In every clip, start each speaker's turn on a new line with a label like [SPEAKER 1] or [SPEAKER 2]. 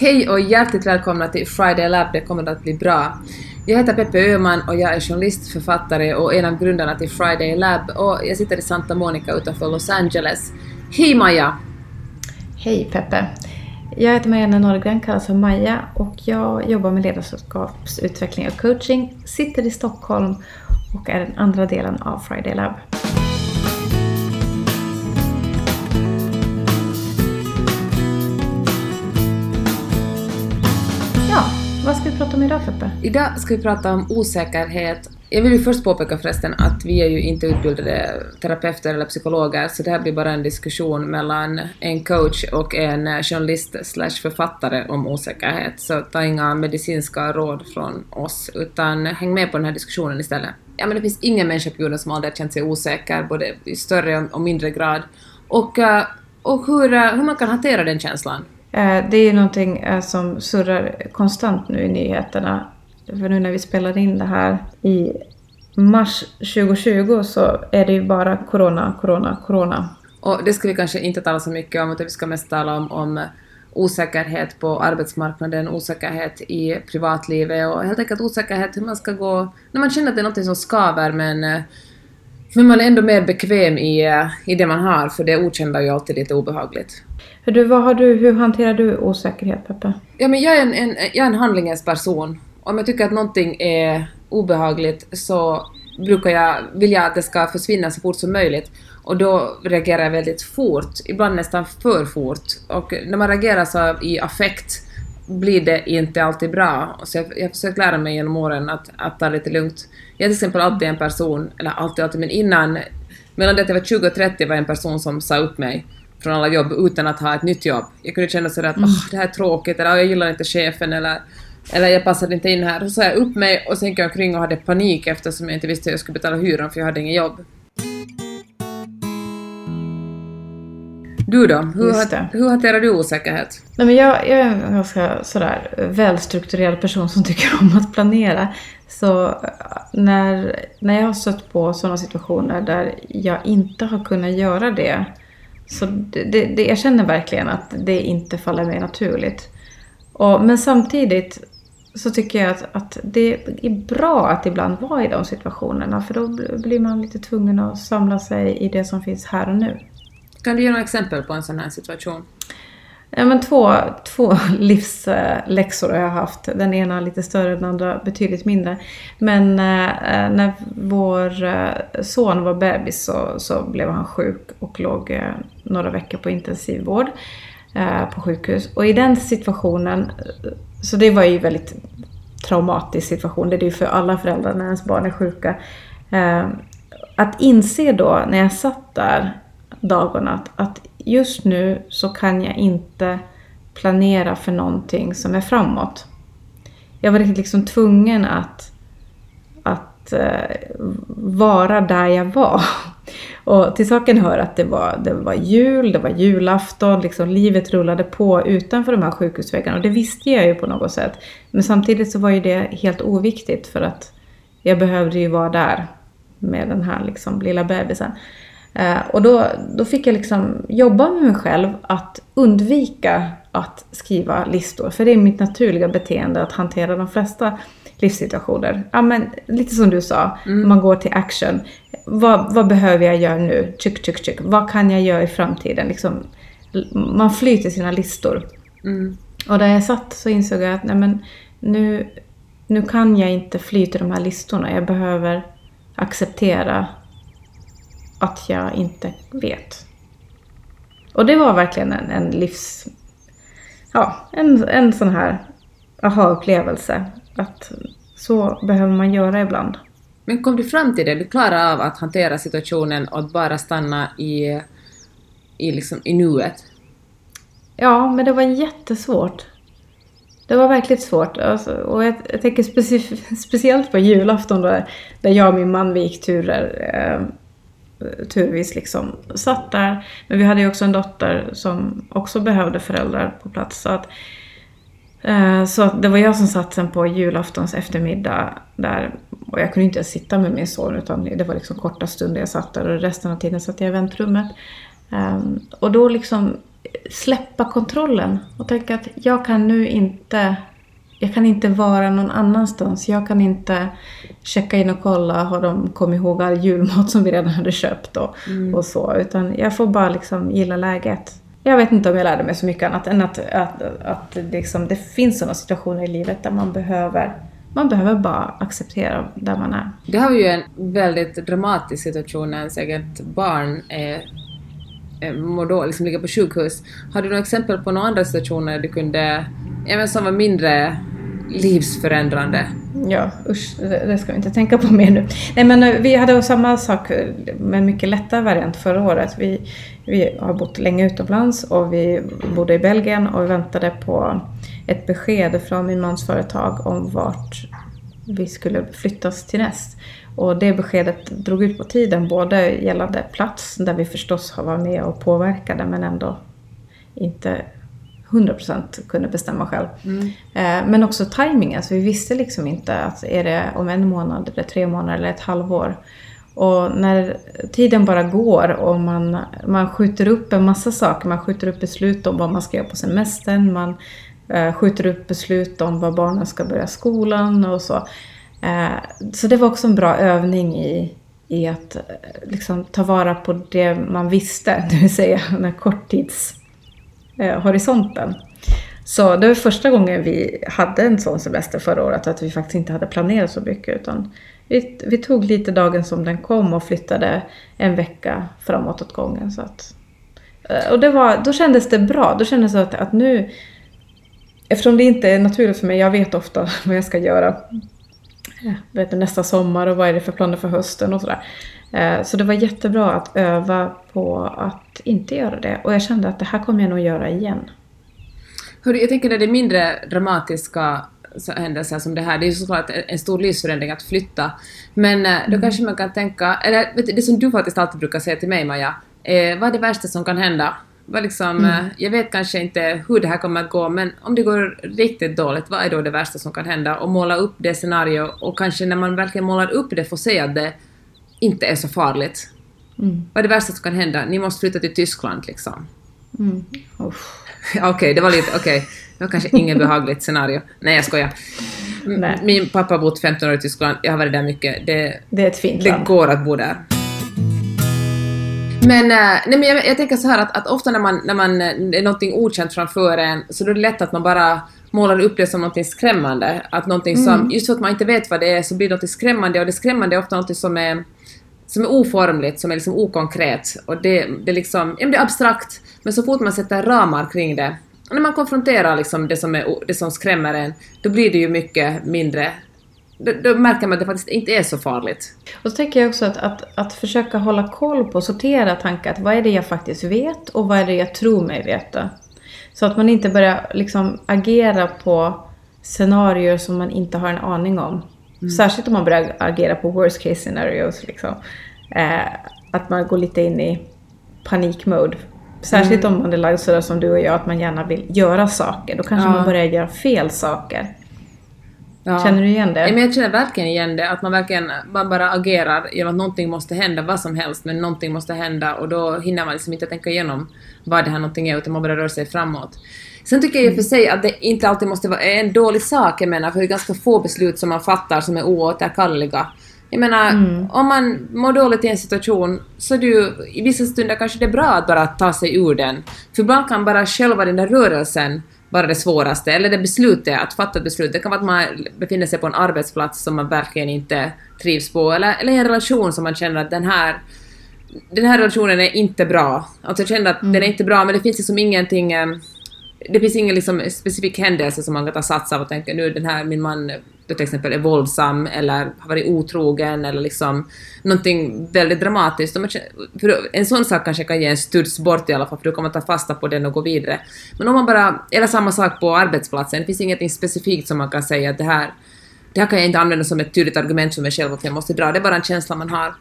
[SPEAKER 1] Hej och hjärtligt välkomna till Friday Lab, det kommer att bli bra. Jag heter Peppe Öhman och jag är journalist, författare och en av grundarna till Friday Lab och jag sitter i Santa Monica utanför Los Angeles. Hej Maja!
[SPEAKER 2] Hej Peppe! Jag heter Marianne Norrgren, kallas för Maja och jag jobbar med ledarskapsutveckling och coaching, sitter i Stockholm och är den andra delen av Friday Lab. Idag Peppe?
[SPEAKER 1] Idag ska vi prata om osäkerhet. Jag vill ju först påpeka förresten att vi är ju inte utbildade terapeuter eller psykologer, så det här blir bara en diskussion mellan en coach och en journalist slash författare om osäkerhet. Så ta inga medicinska råd från oss, utan häng med på den här diskussionen istället. Ja, men det finns ingen människa på jorden som aldrig har känt sig osäker, både i större och mindre grad. Och, eh, och hur, eh, hur man kan hantera den känslan.
[SPEAKER 2] Eh, det är ju någonting eh, som surrar konstant nu i nyheterna. För nu när vi spelar in det här i mars 2020 så är det ju bara corona, corona, corona.
[SPEAKER 1] Och det ska vi kanske inte tala så mycket om, utan vi ska mest tala om, om osäkerhet på arbetsmarknaden, osäkerhet i privatlivet och helt enkelt osäkerhet hur man ska gå när man känner att det är något som skaver men, eh, men man är ändå mer bekväm i, eh, i det man har, för det okända är ju alltid lite obehagligt.
[SPEAKER 2] Hur, du, vad har du, hur hanterar du osäkerhet Peppe?
[SPEAKER 1] Ja, men jag är en, en, jag är en handlingens person. Om jag tycker att någonting är obehagligt så brukar jag vilja att det ska försvinna så fort som möjligt. Och då reagerar jag väldigt fort, ibland nästan för fort. Och när man reagerar så i affekt blir det inte alltid bra. Så jag, jag har försökt lära mig genom åren att, att ta det lite lugnt. Jag är till exempel alltid en person, eller alltid, alltid, men innan, mellan det att jag var 20 och 30 var jag en person som sa upp mig från alla jobb utan att ha ett nytt jobb. Jag kunde känna sådär att
[SPEAKER 2] Mm.
[SPEAKER 1] "Åh, det här är tråkigt, eller "Åh, jag gillar inte chefen, eller, eller jag passade inte in här. Så sa jag upp mig och sen gick jag omkring och hade panik eftersom jag inte visste hur jag skulle betala hyran för jag hade inget jobb. Du då? Hur,
[SPEAKER 2] Just
[SPEAKER 1] ha-
[SPEAKER 2] det.
[SPEAKER 1] hur hanterar du osäkerhet?
[SPEAKER 2] Nej, men jag, jag är en ganska sådär välstrukturerad person som tycker om att planera. Så eh, när, när jag har stött på sådana situationer där jag inte har kunnat göra det. Så det, det, det, jag känner verkligen att det inte faller mig naturligt. Och, men samtidigt så tycker jag att, att det är bra att ibland vara i de situationerna. För då bl- blir man lite tvungen att samla sig i det som finns här och nu.
[SPEAKER 1] Kan du ge några exempel på en sån här situation?
[SPEAKER 2] Ja, men två, två livsläxor har jag haft. Den ena lite större, den andra betydligt mindre. Men eh, eh när vår eh, son var bebis så, så blev han sjuk och låg eh, några veckor på intensivvård eh, på sjukhus. Och i den situationen, eh, så det var ju väldigt traumatisk situation. Det är det ju för alla föräldrar när ens barn är sjuka. Eh, att inse då när jag satt där dagarna att, att just nu så kan jag inte planera för någonting som är framåt. Jag var liksom tvungen att, att eh, vara där jag var. Och till saken hör att det var, det var jul, det var julafton, liksom livet rullade på utanför de här sjukhusväggarna. Och det visste jag ju på något sätt. Men samtidigt så var ju det helt oviktigt för att jag behövde ju vara där med den här liksom lilla bebisen. Eh, och då, då fick jag liksom jobba med mig själv att undvika att skriva listor. För det är mitt naturliga beteende att hantera de flesta livssituationer. Ja, men, lite som du sa, man går till action. Vad, vad behöver jag göra nu? Tjuk, tjuk, tjuk. Vad kan jag göra i framtiden? Liksom, man flyr till sina listor.
[SPEAKER 1] Mm.
[SPEAKER 2] Och där jag satt så insåg jag att nej men, nu, nu kan jag inte fly till de här listorna. Jag behöver acceptera att jag inte vet. Och det var verkligen en, en livs... Ja, en, en sån här aha-upplevelse. Att så behöver man göra ibland.
[SPEAKER 1] Men kom du fram till det? Du klarade av att hantera situationen och att bara stanna i, i, liksom, i nuet?
[SPEAKER 2] Ja, men det var jättesvårt. Det var verkligt svårt. Alltså, och jag, jag tänker speci- speciellt på julafton där, där jag och min man vi gick turer. Eh, Eh, turvis liksom satt där. Men vi hade ju också en dotter som också behövde föräldrar på plats. Så, att, eh, så att det var jag som satt sen på julaftons eftermiddag där. Och jag kunde inte ens sitta med min son utan det var liksom korta stunder jag satt där och resten av tiden satt jag i väntrummet. Eh, och då liksom släppa kontrollen och tänka att jag kan nu inte jag kan inte vara någon annanstans. Jag kan inte checka in och kolla, har de kommit ihåg all julmat som vi redan hade köpt och, mm. och så. Utan jag får bara liksom gilla läget. Jag vet inte om jag lärde mig så mycket annat än att, att, att liksom, det finns sådana situationer i livet där man behöver man behöver bara acceptera där man är.
[SPEAKER 1] Det har ju en väldigt dramatisk situation när ens eget barn är, Eh, mår då, liksom ligger på sjukhus. Har du några exempel på några andra situationer du kunde, även som var mindre livsförändrande?
[SPEAKER 2] Ja, usch, det, ska vi inte tänka på mer nu. Nej men eh, vi hade samma sak med mycket lättare variant förra året. Vi, vi har bott länge utomlands och vi bodde i Belgien och vi väntade på ett besked från min mans företag om vart vi skulle flyttas till näst. Och det beskedet drog ut på tiden, både gällande plats, där vi förstås har varit med och påverkade, men ändå inte 100% kunde bestämma själv. Mm. Eh, men också tajmingen, så vi visste liksom inte att är det om en månad, eller tre månader eller ett halvår. Och när tiden bara går och man, man skjuter upp en massa saker, man skjuter upp beslut om vad man ska göra på semestern, man eh, skjuter upp beslut om var barnen ska börja skolan och så. Eh, så det var också en bra övning i, i att eh, liksom, ta vara på det man visste, det vill säga den här korttidshorisonten. Eh, så det var första gången vi hade en sån semester förra året, att vi faktiskt inte hade planerat så mycket. Utan vi, vi tog lite dagen som den kom och flyttade en vecka framåt åt gången. Så att, eh, och det var, då kändes det bra. Då kändes det att, att nu, eftersom det inte är naturligt för mig, jag vet ofta vad jag ska göra vet, nästa sommar och vad är det för planer för hösten och sådär. Eh, så det var jättebra att öva på att inte göra det. Och jag kände att det här kommer jag nog göra igen.
[SPEAKER 1] Hörru, jag tänker när det är mindre dramatiska händelser som det här, det är ju såklart en stor livsförändring att flytta. Men eh, då mm. kanske man kan tänka, eller vet du, det som du faktiskt alltid brukar säga till mig Maja, eh, vad är det värsta som kan hända? Vad liksom, mm. Eh, jag vet kanske inte hur det här kommer att gå, men om det går riktigt dåligt, vad är då det värsta som kan hända? Och måla upp det scenario och kanske när man verkligen målar upp det få se att det inte är så farligt. Mm. Vad är det värsta som kan hända? Ni måste flytta till Tyskland liksom.
[SPEAKER 2] Mm.
[SPEAKER 1] Okej, okay, det var lite, okej. Okay. Det var kanske inget behagligt scenario. Nej, jag skojar. Nej. Min pappa har bott 15 år i Tyskland, jag har varit där mycket. Det,
[SPEAKER 2] det är ett fint
[SPEAKER 1] Det land. går att bo där. Men, äh, nej, men jag, jag, tänker så här att, att ofta när man, när man det är någonting okänt framför en så då är det lätt att man bara målar upp det som någonting skrämmande. Att någonting som, mm. just för att man inte vet vad det är så blir det något skrämmande och det skrämmande är ofta något som är som är oformligt, som är liksom okonkret. Och det, det, är liksom, det är abstrakt, men så fort man sätter ramar kring det, och när man konfronterar liksom det, som är, det som skrämmer en, då blir det ju mycket mindre då, då, märker man att det faktiskt inte är så farligt.
[SPEAKER 2] Och så tänker jag också att, att, att försöka hålla koll på, sortera tankar. Vad är det jag faktiskt vet och vad är det jag tror mig veta? Så att man inte börjar liksom agera på scenarier som man inte har en aning om. Mm. Särskilt om man börjar agera på worst case scenarios. Liksom. Eh, att man går lite in i panikmode. Särskilt mm. om man är lagd sådär som du och jag, att man gärna vill göra saker. Då kanske ja. man börjar göra fel saker. Ja. Känner du igen det?
[SPEAKER 1] Ja, men jag känner verkligen igen det, att man verkligen man bara agerar genom att någonting måste hända, vad som helst, men någonting måste hända och då hinner man liksom inte tänka igenom vad det här någonting är, utan man börjar röra sig framåt. Sen tycker jag i och för sig att det inte alltid måste vara en dålig sak, jag menar, för det är ganska få beslut som man fattar som är oåterkalleliga. Jag menar, mm. om man mår dåligt i en situation så är det ju, i vissa stunder kanske det är bra att bara ta sig ur den. För ibland kan bara själva den där rörelsen vara det svåraste, eller det beslutet, att fatta ett beslut. Det kan vara att man befinner sig på en arbetsplats som man verkligen inte trivs på, eller, eller en relation som man känner att den här den här relationen är inte bra. Alltså jag känner att mm. den är inte bra, men det finns liksom ingenting eh, det finns ingen liksom specifik händelse som man kan ta sats av och tänka nu den här, min man då till exempel är våldsam eller har varit otrogen eller liksom någonting väldigt dramatiskt. För en sån sak kanske kan ge en studs bort i alla fall för då kan man ta fasta på den och gå vidare. Men om man bara, eller samma sak på arbetsplatsen, det finns ingenting specifikt som man kan säga att det här, det här kan jag inte använda som ett tydligt argument för mig själv att jag måste dra, det är bara en känsla man har.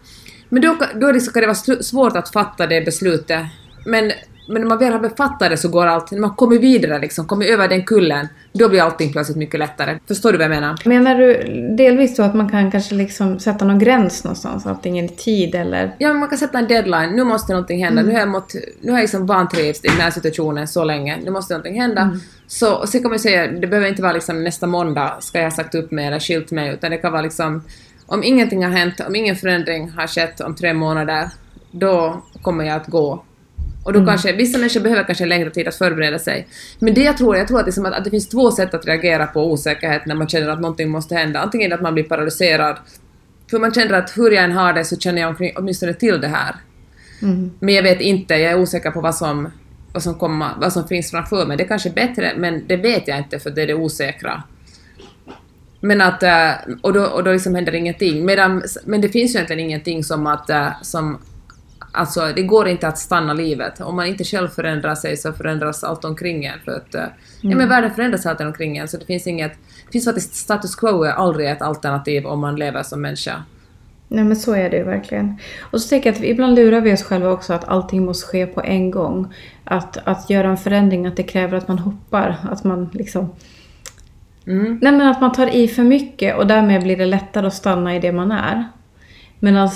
[SPEAKER 1] Men då, då liksom kan det vara svårt att fatta det beslutet. Men men när man väl har befattat det så går allt, när man kommer vidare liksom, kommer över den kullen, då blir allting plötsligt mycket lättare. Förstår du vad jag menar?
[SPEAKER 2] Menar du delvis då att man kan kanske liksom sätta någon gräns någonstans, antingen i tid eller...
[SPEAKER 1] Ja, men man kan sätta en deadline. Nu måste någonting hända. Nu har jag, mått, nu har jag liksom vantrivts i den här situationen så länge. Nu måste någonting hända. Så, så kan man säga, det behöver inte vara liksom nästa måndag ska jag ha sagt upp mig eller skilt mig, utan det kan vara liksom om ingenting har hänt, om ingen förändring har skett om tre månader, då kommer jag att gå. Och då kanske, vissa människor behöver kanske längre tid att förbereda sig. Men det jag tror, jag tror att det, är som att, att det finns två sätt att reagera på osäkerhet när man känner att någonting måste hända. Antingen att man blir paralyserad, för man känner att hur jag än har det så känner jag omkring, åtminstone till det här.
[SPEAKER 2] Mm.
[SPEAKER 1] Men jag vet inte, jag är osäker på vad som, vad som, kommer, vad som finns framför mig. Det är kanske är bättre, men det vet jag inte för det är det osäkra. Men att, eh, och då, och då liksom händer ingenting. Medan, men det finns ju egentligen ingenting som att, eh, som, alltså det går inte att stanna livet. Om man inte själv förändrar sig så förändras allt omkring en. För att, eh, ja men världen förändras alltid omkring en, så det finns inget, det finns faktiskt, status quo är aldrig ett alternativ om man lever som människa.
[SPEAKER 2] Nej men så är det ju verkligen. Och så tänker jag att ibland lurar vi oss själva också att allting måste ske på en gång. Att, att göra en förändring, att det kräver att man hoppar. Att man liksom...
[SPEAKER 1] Mm.
[SPEAKER 2] Nej men att man tar i för mycket och därmed blir det lättare att stanna i det man är. Medan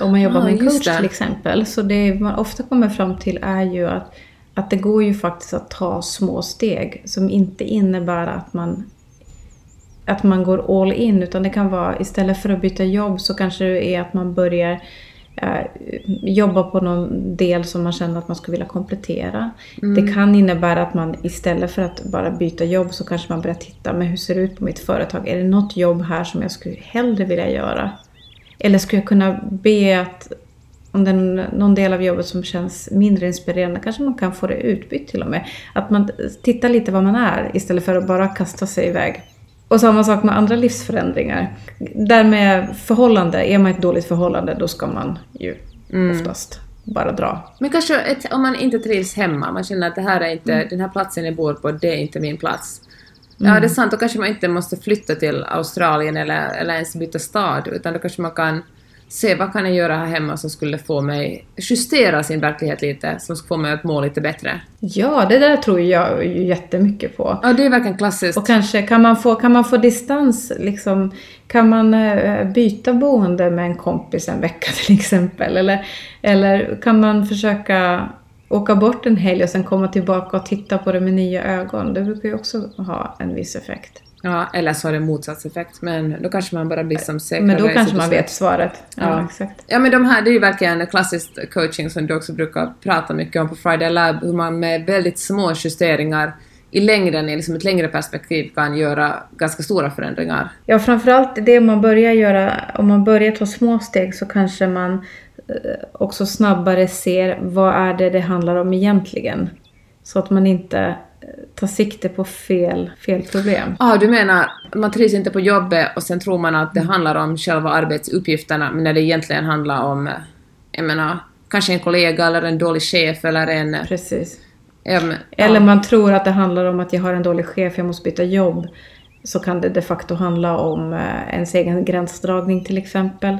[SPEAKER 2] om man jobbar
[SPEAKER 1] Ah,
[SPEAKER 2] med en coach
[SPEAKER 1] det.
[SPEAKER 2] till exempel, så det man ofta kommer fram till är ju att, att det går ju faktiskt att ta små steg som inte innebär att man att man går all in utan det kan vara istället för att byta jobb så kanske det är att man börjar eh, jobba på någon del som man känner att man skulle vilja komplettera. Det kan innebära att man istället för att bara byta jobb så kanske man börjar titta, men hur ser det ut på mitt företag? Är det något jobb här som jag skulle hellre vilja göra? Eller skulle jag kunna be att om det är någon del av jobbet som känns mindre inspirerande, kanske man kan få det utbytt till och med. Att man tittar lite vad man är istället för att bara kasta sig iväg. Och samma sak med andra livsförändringar. Där med förhållande, är man ett dåligt förhållande då ska man ju oftast bara dra.
[SPEAKER 1] Men kanske ett, om man inte trivs hemma, man känner att det här är inte, den här platsen jag bor på, det är inte min plats. Ja, det är sant, då kanske man inte måste flytta till Australien eller, eller ens byta stad, utan då kanske man kan se vad kan jag göra här hemma som skulle få mig justera sin verklighet lite, som skulle få mig att må lite bättre.
[SPEAKER 2] Ja, det där tror jag ju jättemycket på.
[SPEAKER 1] Ja, det är verkligen klassiskt.
[SPEAKER 2] Och kanske kan man få, kan man få distans, liksom, kan man eh, byta boende med en kompis en vecka till exempel? Eller, eller kan man försöka åka bort en helg och sen komma tillbaka och titta på det med nya ögon? Det brukar ju också ha en viss effekt.
[SPEAKER 1] Ja, eller så har det motsatseffekt, men då kanske man bara blir som säkrare
[SPEAKER 2] Men då kanske man vet svaret. Ja,
[SPEAKER 1] Ja.
[SPEAKER 2] exakt.
[SPEAKER 1] Ja men de här, det är ju verkligen klassisk coaching som du också brukar prata mycket om på Friday Lab, hur man med väldigt små justeringar i längden, i liksom ett längre perspektiv, kan göra ganska stora förändringar.
[SPEAKER 2] Ja, framförallt det man börjar göra, om man börjar ta små steg så kanske man också snabbare ser vad är det det handlar om egentligen. Så att man inte eh, tar sikte på fel, fel problem.
[SPEAKER 1] Ah, du menar, man trivs inte på jobbet och sen tror man att det handlar om själva arbetsuppgifterna, men när det egentligen handlar om, eh, jag menar, kanske en kollega eller en dålig chef eller en... eh,
[SPEAKER 2] Precis.
[SPEAKER 1] ja, men-
[SPEAKER 2] Eller
[SPEAKER 1] ja.
[SPEAKER 2] man tror att det handlar om att jag har en dålig chef, jag måste byta jobb. Så kan det de facto handla om eh, ens egen gränsdragning till exempel.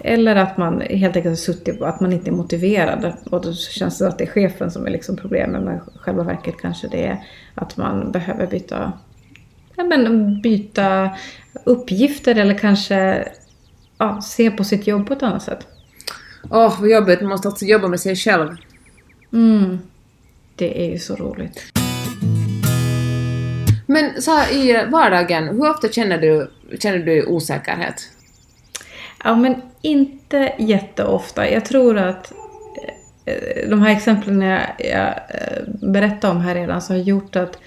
[SPEAKER 2] Eller att man helt enkelt har suttit att man inte är motiverad. Och då känns det att det är chefen som är liksom problemet. Men själva verket kanske det är att man behöver byta, ja, men byta uppgifter eller kanske ja, se på sitt jobb på ett annat sätt.
[SPEAKER 1] Åh, vad jobbigt, man måste också jobba med sig själv.
[SPEAKER 2] Mm. Det är ju så roligt.
[SPEAKER 1] Men så här, i vardagen, hur ofta känner du, känner du osäkerhet?
[SPEAKER 2] Ja, men inte jätteofta. Jag tror att eh, de här exemplen jag, jag eh, berättade om här redan så har gjort att,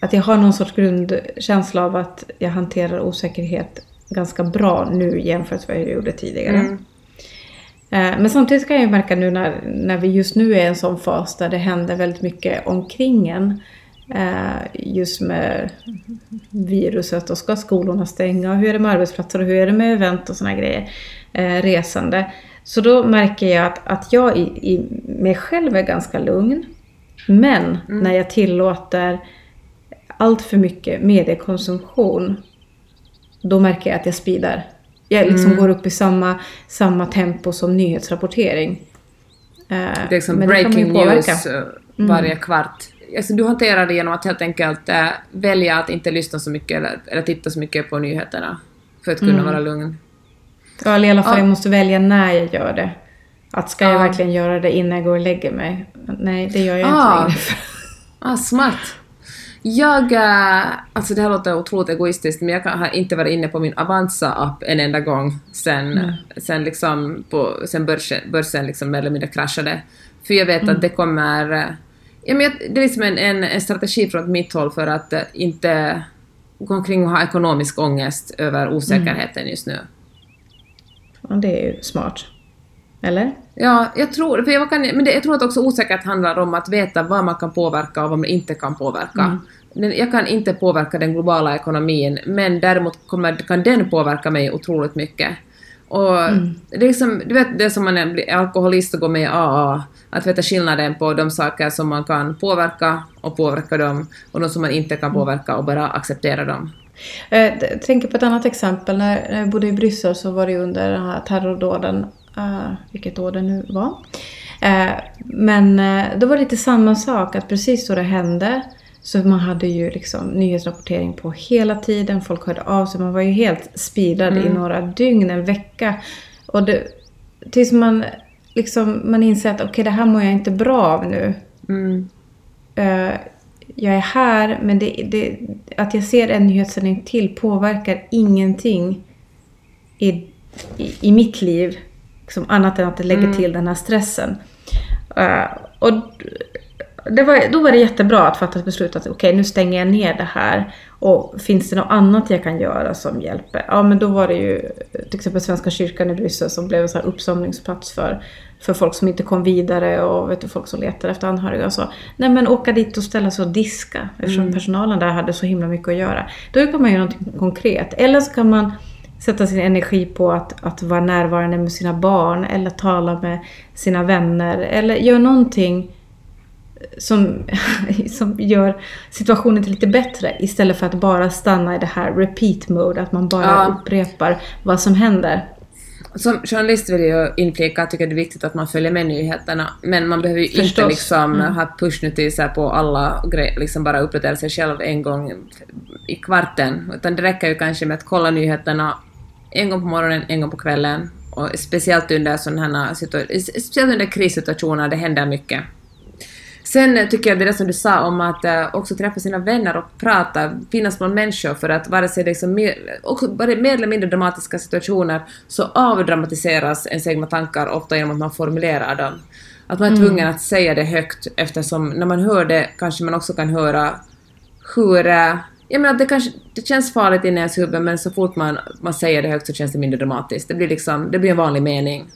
[SPEAKER 2] att jag har någon sorts grundkänsla av att jag hanterar osäkerhet ganska bra nu jämfört med vad jag gjorde tidigare.
[SPEAKER 1] Mm.
[SPEAKER 2] Eh, Men samtidigt kan jag märka nu när, när vi just nu är i en sån fas där det händer väldigt mycket omkring en. Eh, Just med viruset och ska skolorna stänga och hur är det med arbetsplatser och hur är det med event och såna grejer. eh, Resande. Så då märker jag att, att jag i, i mig själv är ganska lugn. Men när jag tillåter allt för mycket mediekonsumtion då märker jag att jag speedar. Jag liksom går upp i samma, samma tempo som nyhetsrapportering. Eh,
[SPEAKER 1] Det är liksom breaking news eh, varje kvart. Alltså, du hanterar det genom att helt enkelt eh, välja att inte lyssna så mycket eller, eller titta så mycket på nyheterna för att kunna
[SPEAKER 2] Mm.
[SPEAKER 1] vara lugn.
[SPEAKER 2] Ja, eller i alla fall
[SPEAKER 1] Ja.
[SPEAKER 2] jag måste välja när jag gör det. Att ska jag
[SPEAKER 1] Ja.
[SPEAKER 2] verkligen göra det innan jag går och lägger mig? Nej, det gör jag
[SPEAKER 1] Ah.
[SPEAKER 2] inte längre.
[SPEAKER 1] Ah, smart. Jag, eh, alltså det här låter otroligt egoistiskt, men jag har inte varit inne på min Avanza-app en enda gång sen, sen, liksom på, sen börsen, börsen liksom mer eller mindre kraschade. För jag vet att det kommer... Ja, men det är liksom en, en, strategi från mitt håll för att eh, inte gå omkring och ha ekonomisk ångest över osäkerheten just nu.
[SPEAKER 2] Ja, det är ju smart. Eller?
[SPEAKER 1] Ja, jag tror, för jag, kan, men det, jag tror att också osäkerhet handlar om att veta vad man kan påverka och vad man inte kan påverka. Den- Jag kan inte påverka den globala ekonomin, men däremot kommer, kan den påverka mig otroligt mycket. Och det är liksom, du vet det som man är blir alkoholist och går med i AA, att veta skillnaden på de saker som man kan påverka och påverka dem, och de som man inte kan påverka och bara acceptera dem.
[SPEAKER 2] Jag Eh, tänker på ett annat exempel. När jag bodde i Bryssel så var det under den här terrordåden, uh, vilket år det nu var. Eh, men eh, då var det lite samma sak, att precis då det hände så man hade ju liksom nyhetsrapportering på hela tiden, folk hörde av sig, man var ju helt speedad i några dygn, en vecka. Och det, tills man liksom, man inser att okej, det här mår jag inte bra av nu.
[SPEAKER 1] Mm.
[SPEAKER 2] Eh, jag är här, men det, det, att jag ser en nyhetssändning till påverkar ingenting i, i, i mitt liv. Liksom annat än att det lägger till den här stressen. Eh, och det var, då var det jättebra att fatta ett beslut att okej, nu stänger jag ner det här. Och finns det något annat jag kan göra som hjälper? Ja, men då var det ju till exempel Svenska kyrkan i Bryssel som blev en sån här uppsamlingsplats för, för folk som inte kom vidare och vet du, folk som letar efter anhöriga och så. Nej men åka dit och ställa sig och diska eftersom personalen där hade så himla mycket att göra. Då kan man göra något konkret. Eller så kan man sätta sin energi på att, att vara närvarande med sina barn eller tala med sina vänner eller göra någonting som, som gör situationen till lite bättre istället för att bara stanna i det här repeat mode, att man bara
[SPEAKER 1] Ja.
[SPEAKER 2] upprepar vad som händer.
[SPEAKER 1] Som journalist vill jag inflika att jag tycker det är viktigt att man följer med nyheterna, men man behöver ju inte
[SPEAKER 2] Förstås.
[SPEAKER 1] liksom
[SPEAKER 2] Mm.
[SPEAKER 1] ha pushnotiser på alla grejer, liksom bara uppdatera sig själv en gång i kvarten, utan det räcker ju kanske med att kolla nyheterna en gång på morgonen, en gång på kvällen, och speciellt under sådana här speciellt under krissituationer, det händer mycket. Sen eh, tycker jag det där som du sa om att eh, också träffa sina vänner och prata, finnas bland människor för att vare sig det liksom mer, också, mer eller mindre dramatiska situationer så avdramatiseras ens egna tankar ofta genom att man formulerar dem. Att man är tvungen att säga det högt eftersom när man hör det kanske man också kan höra hur... eh, Jag menar, det, kanske, det känns farligt inne i ens huvud men så fort man, man säger det högt så känns det mindre dramatiskt. Det blir liksom, det blir en vanlig mening.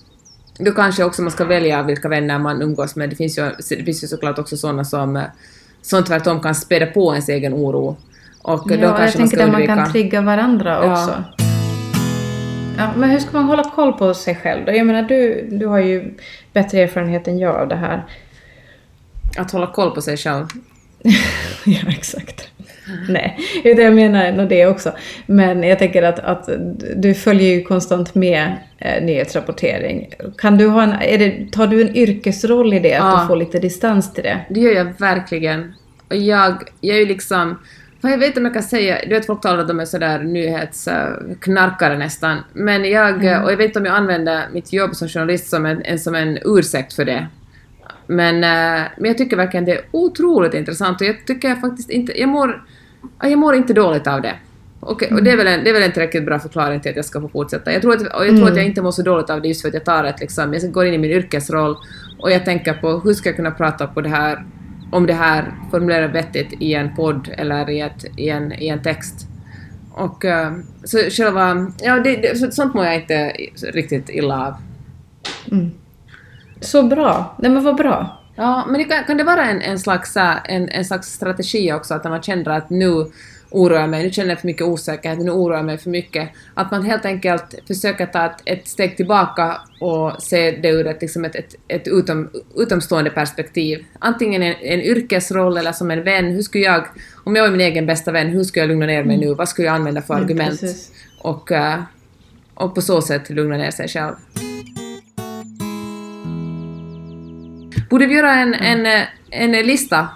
[SPEAKER 1] Då kanske också man ska välja vilka vänner man umgås med. Det finns ju, det finns ju såklart också sådana som, som tvärtom kan späda på ens egen oro. Och då
[SPEAKER 2] Ja, jag
[SPEAKER 1] kanske man
[SPEAKER 2] tänker där man kan trigga varandra
[SPEAKER 1] Ja.
[SPEAKER 2] också. Ja, men hur ska man hålla koll på sig själv då? Jag menar, du, du har ju bättre erfarenhet än jag av det här.
[SPEAKER 1] Att hålla koll på sig själv.
[SPEAKER 2] ja, exakt. Nej, utan jag menar nog det också. Men jag tänker att, att du följer ju konstant med eh, nyhetsrapportering. Kan du ha en, är det, tar du en yrkesroll i det? Att
[SPEAKER 1] Ja.
[SPEAKER 2] du får lite distans till det?
[SPEAKER 1] Det gör jag verkligen. Och jag, jag är ju liksom... Jag vet inte om jag kan säga... Du vet folk talar att de är sådär nyhetsknarkare nästan. Men jag... Och jag vet inte om jag använder mitt jobb som journalist som en, en, som en ursäkt för det. Men, eh, men jag tycker verkligen det är otroligt intressant och jag tycker faktiskt inte... Jag mår, ja, jag mår inte dåligt av det. Och, och det, är väl en, det är väl en tillräckligt bra förklaring till att jag ska få fortsätta. Jag tror, att, och jag tror att jag inte mår så dåligt av det just för att jag tar ett liksom, jag går in i min yrkesroll och jag tänker på hur ska jag kunna prata på det här, om det här formulerar vettigt i en podd eller i, ett, i, en, i en text. Och eh, så själva, ja det, det, så- sånt mår jag inte riktigt illa av.
[SPEAKER 2] Så bra. Nej men vad bra.
[SPEAKER 1] Ja, men det kan, kan det vara en, en, slags, äh, en, en slags strategi också, att när man känner att nu oroar jag mig, nu känner jag för mycket osäkerhet, nu oroar jag mig för mycket, att man helt enkelt försöker ta ett, ett steg tillbaka och se det ur ett, liksom ett, ett, ett utom, utomstående perspektiv. Antingen en, en yrkesroll eller som en vän, hur skulle jag, om jag är min egen bästa vän, hur skulle jag lugna ner mig nu, vad skulle jag använda för
[SPEAKER 2] Mm,
[SPEAKER 1] argument?
[SPEAKER 2] precis.
[SPEAKER 1] Och, äh, och på så sätt lugna ner sig själv. Borde vi göra en, en, en lista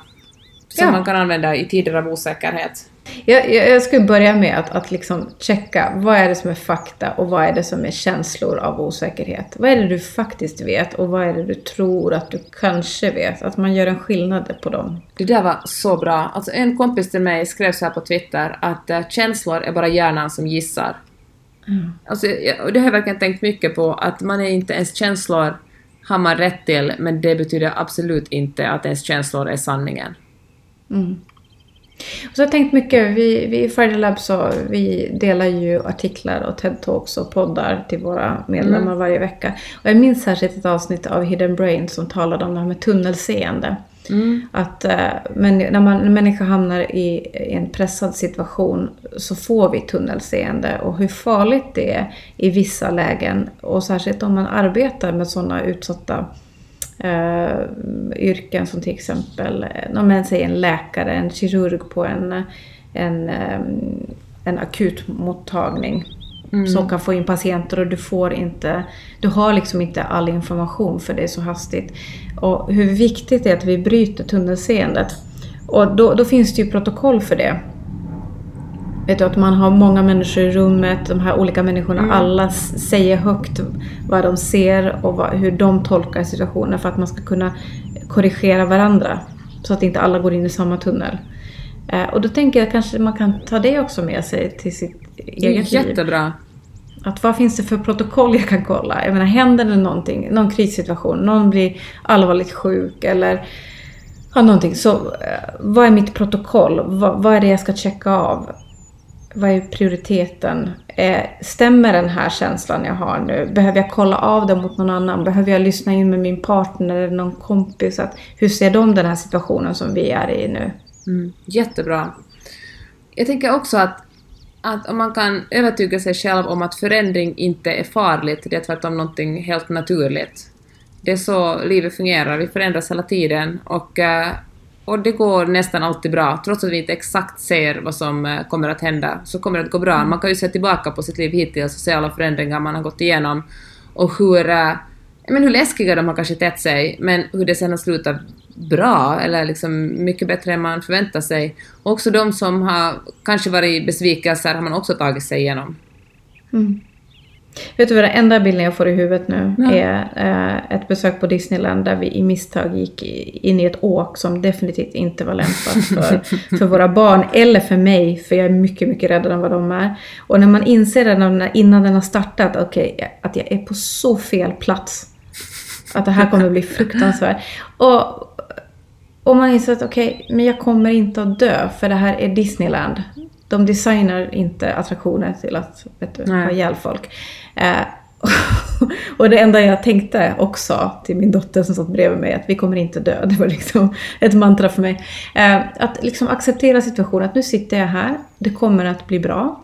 [SPEAKER 1] som
[SPEAKER 2] Ja.
[SPEAKER 1] man kan använda i tider av osäkerhet?
[SPEAKER 2] Jag, jag, jag skulle börja med att, att liksom checka vad är det som är fakta och vad är det som är känslor av osäkerhet. Vad är det du faktiskt vet och vad är det du tror att du kanske vet? Att man gör en skillnad på dem.
[SPEAKER 1] Det där var så bra. Alltså en kompis till mig skrev så här på Twitter att eh, känslor är bara hjärnan som gissar. Alltså, jag, och det har jag verkligen tänkt mycket på, att man är inte ens känslor har man rätt till, men det betyder absolut inte att ens känslor är sanningen.
[SPEAKER 2] Och så har jag tänkt mycket, vi, vi i Friday Lab så vi delar ju artiklar och TED-talks och poddar till våra medlemmar varje vecka. Och jag minns särskilt ett avsnitt av Hidden Brain som talade om det här med tunnelseende. Mm. Att eh, men, när man, en människa hamnar i, i en pressad situation så får vi tunnelseende. Och hur farligt det är i vissa lägen. Och särskilt om man arbetar med sådana utsatta eh, yrken som till exempel, eh, om man säger en läkare, en kirurg på en, en, eh, en akutmottagning som kan få in patienter och du får inte, du har liksom inte all information för det är så hastigt. Och hur viktigt det är att vi bryter tunnelseendet. Och då, då finns det ju protokoll för det. Vet du, att man har många människor i rummet, de här olika människorna, alla s- säger högt vad de ser och vad, hur de tolkar situationen för att man ska kunna korrigera varandra. Så att inte alla går in i samma tunnel. Eh, och då tänker jag kanske man kan ta det också med sig till sitt eget liv.
[SPEAKER 1] jättebra.
[SPEAKER 2] Att vad finns det för protokoll jag kan kolla? Jag menar, händer det någonting, någon krissituation, någon blir allvarligt sjuk eller ja, någonting. Så eh, vad är mitt protokoll? Vad, vad är det jag ska checka av? Vad är prioriteten? Eh, stämmer den här känslan jag har nu? Behöver jag kolla av det mot någon annan? Behöver jag lyssna in med min partner eller någon kompis? Att, hur ser de den här situationen som vi är i nu?
[SPEAKER 1] Mm, jättebra. Jag tänker också att, att om man kan övertyga sig själv om att förändring inte är farligt, det är tvärtom någonting helt naturligt. Det är så livet fungerar, vi förändras hela tiden och, eh, och det går nästan alltid bra. Trots att vi inte exakt ser vad som eh, kommer att hända, så kommer det att gå bra. Man kan ju se tillbaka på sitt liv hittills och se alla förändringar man har gått igenom och hur, eh, men hur läskiga de har kanske tett sig, men hur det sen har slutat bra, eller liksom mycket bättre än man förväntar sig. Och också de som har kanske varit besvikelser har man också tagit sig igenom.
[SPEAKER 2] Vet du vad den enda bilden jag får i huvudet nu
[SPEAKER 1] Ja.
[SPEAKER 2] är eh, ett besök på Disneyland där vi i misstag gick in i ett åk som definitivt inte var lämpat för, för våra barn eller för mig för jag är mycket, mycket räddare än vad de är. Och när man inser det när- innan den har startat, okej, att jag är på så fel plats. Att det här kommer bli fruktansvärt. Och, och man inser att okej, men jag kommer inte att dö för det här är Disneyland. De designar inte attraktioner till att vet du,
[SPEAKER 1] Nej.
[SPEAKER 2] ha ihjäl folk. Eh, och det enda jag tänkte också till min dotter som satt bredvid mig, att vi kommer inte dö. Det var liksom ett mantra för mig. Eh, att liksom acceptera situationen, att nu sitter jag här, det kommer att bli bra.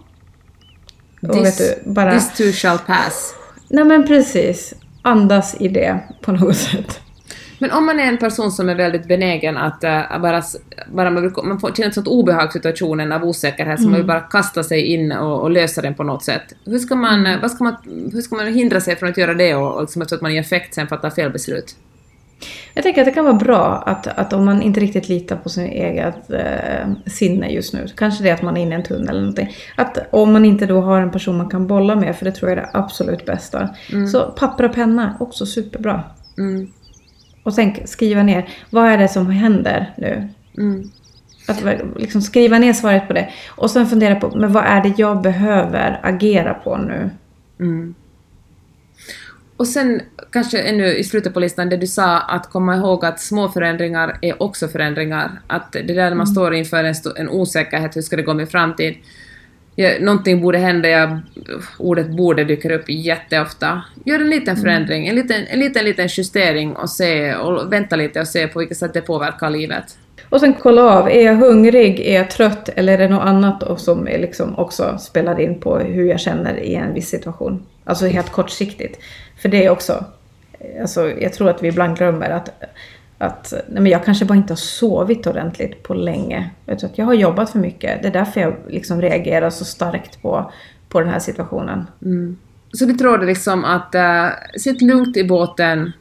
[SPEAKER 2] Och vet
[SPEAKER 1] This,
[SPEAKER 2] du, bara...
[SPEAKER 1] this too shall pass.
[SPEAKER 2] Nej men precis. Andas i det på något sätt.
[SPEAKER 1] Men om man är en person som är väldigt benägen att uh, bara, bara man, man får känna ett sånt obehag situationen av osäkerhet, så man vill bara kasta sig in och, och lösa den på något sätt. Hur ska man, eh, vad ska man, hur ska man hindra sig från att göra det och, och liksom, så att man i effekt sen fattar fel beslut?
[SPEAKER 2] Jag tänker att det kan vara bra att, att om man inte riktigt litar på sin eget eh, sinne just nu, kanske det är att man är inne i en tunnel eller någonting. Att om man inte då har en person man kan bolla med, för det tror jag är det absolut bästa. Så papper och penna, också superbra.
[SPEAKER 1] Mm.
[SPEAKER 2] Och tänk, skriva ner, vad är det som händer nu?
[SPEAKER 1] Mm.
[SPEAKER 2] Att liksom skriva ner svaret på det. Och sen fundera på, men vad är det jag behöver agera på nu?
[SPEAKER 1] Mm. Och sen kanske ännu i slutet på listan, det du sa att komma ihåg att små förändringar är också förändringar. Att det där när man står inför en, en osäkerhet, hur ska det gå med framtid? Ja, någonting borde hända, jag, ordet borde dyker upp jätteofta. Gör en liten förändring, en liten, en liten, liten justering och se, och vänta lite och se på vilket sätt det påverkar livet.
[SPEAKER 2] Och sen kolla av, är jag hungrig, är jag trött eller är det något annat som liksom också spelar in på hur jag känner i en viss situation? Alltså helt kortsiktigt. För det är också, alltså jag tror att vi ibland glömmer att, att nej men jag kanske bara inte har sovit ordentligt på länge. Du, att jag har jobbat för mycket, det är därför jag liksom reagerar så starkt på, på den här situationen.
[SPEAKER 1] Så ditt råd är liksom att uh, sitt lugnt i båten,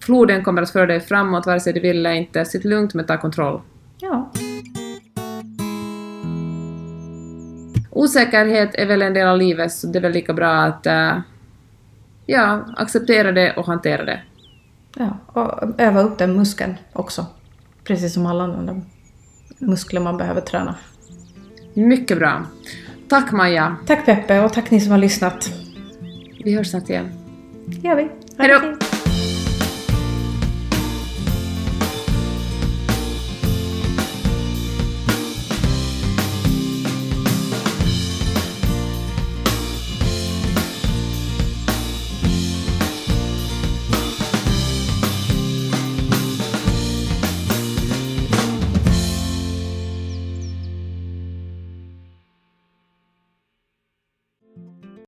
[SPEAKER 1] floden kommer att föra dig framåt vare sig du vill eller inte. Sitt lugnt men ta kontroll.
[SPEAKER 2] Ja.
[SPEAKER 1] Osäkerhet är väl en del av livet så det är väl lika bra att uh, ja, acceptera det och hantera det.
[SPEAKER 2] ja. Och öva upp den muskeln också. Precis som alla andra muskler man behöver träna.
[SPEAKER 1] Mycket bra. Tack Maja.
[SPEAKER 2] Tack Peppe och tack ni som har lyssnat.
[SPEAKER 1] Vi hörs snart igen.
[SPEAKER 2] Det gör vi.
[SPEAKER 1] Hej då.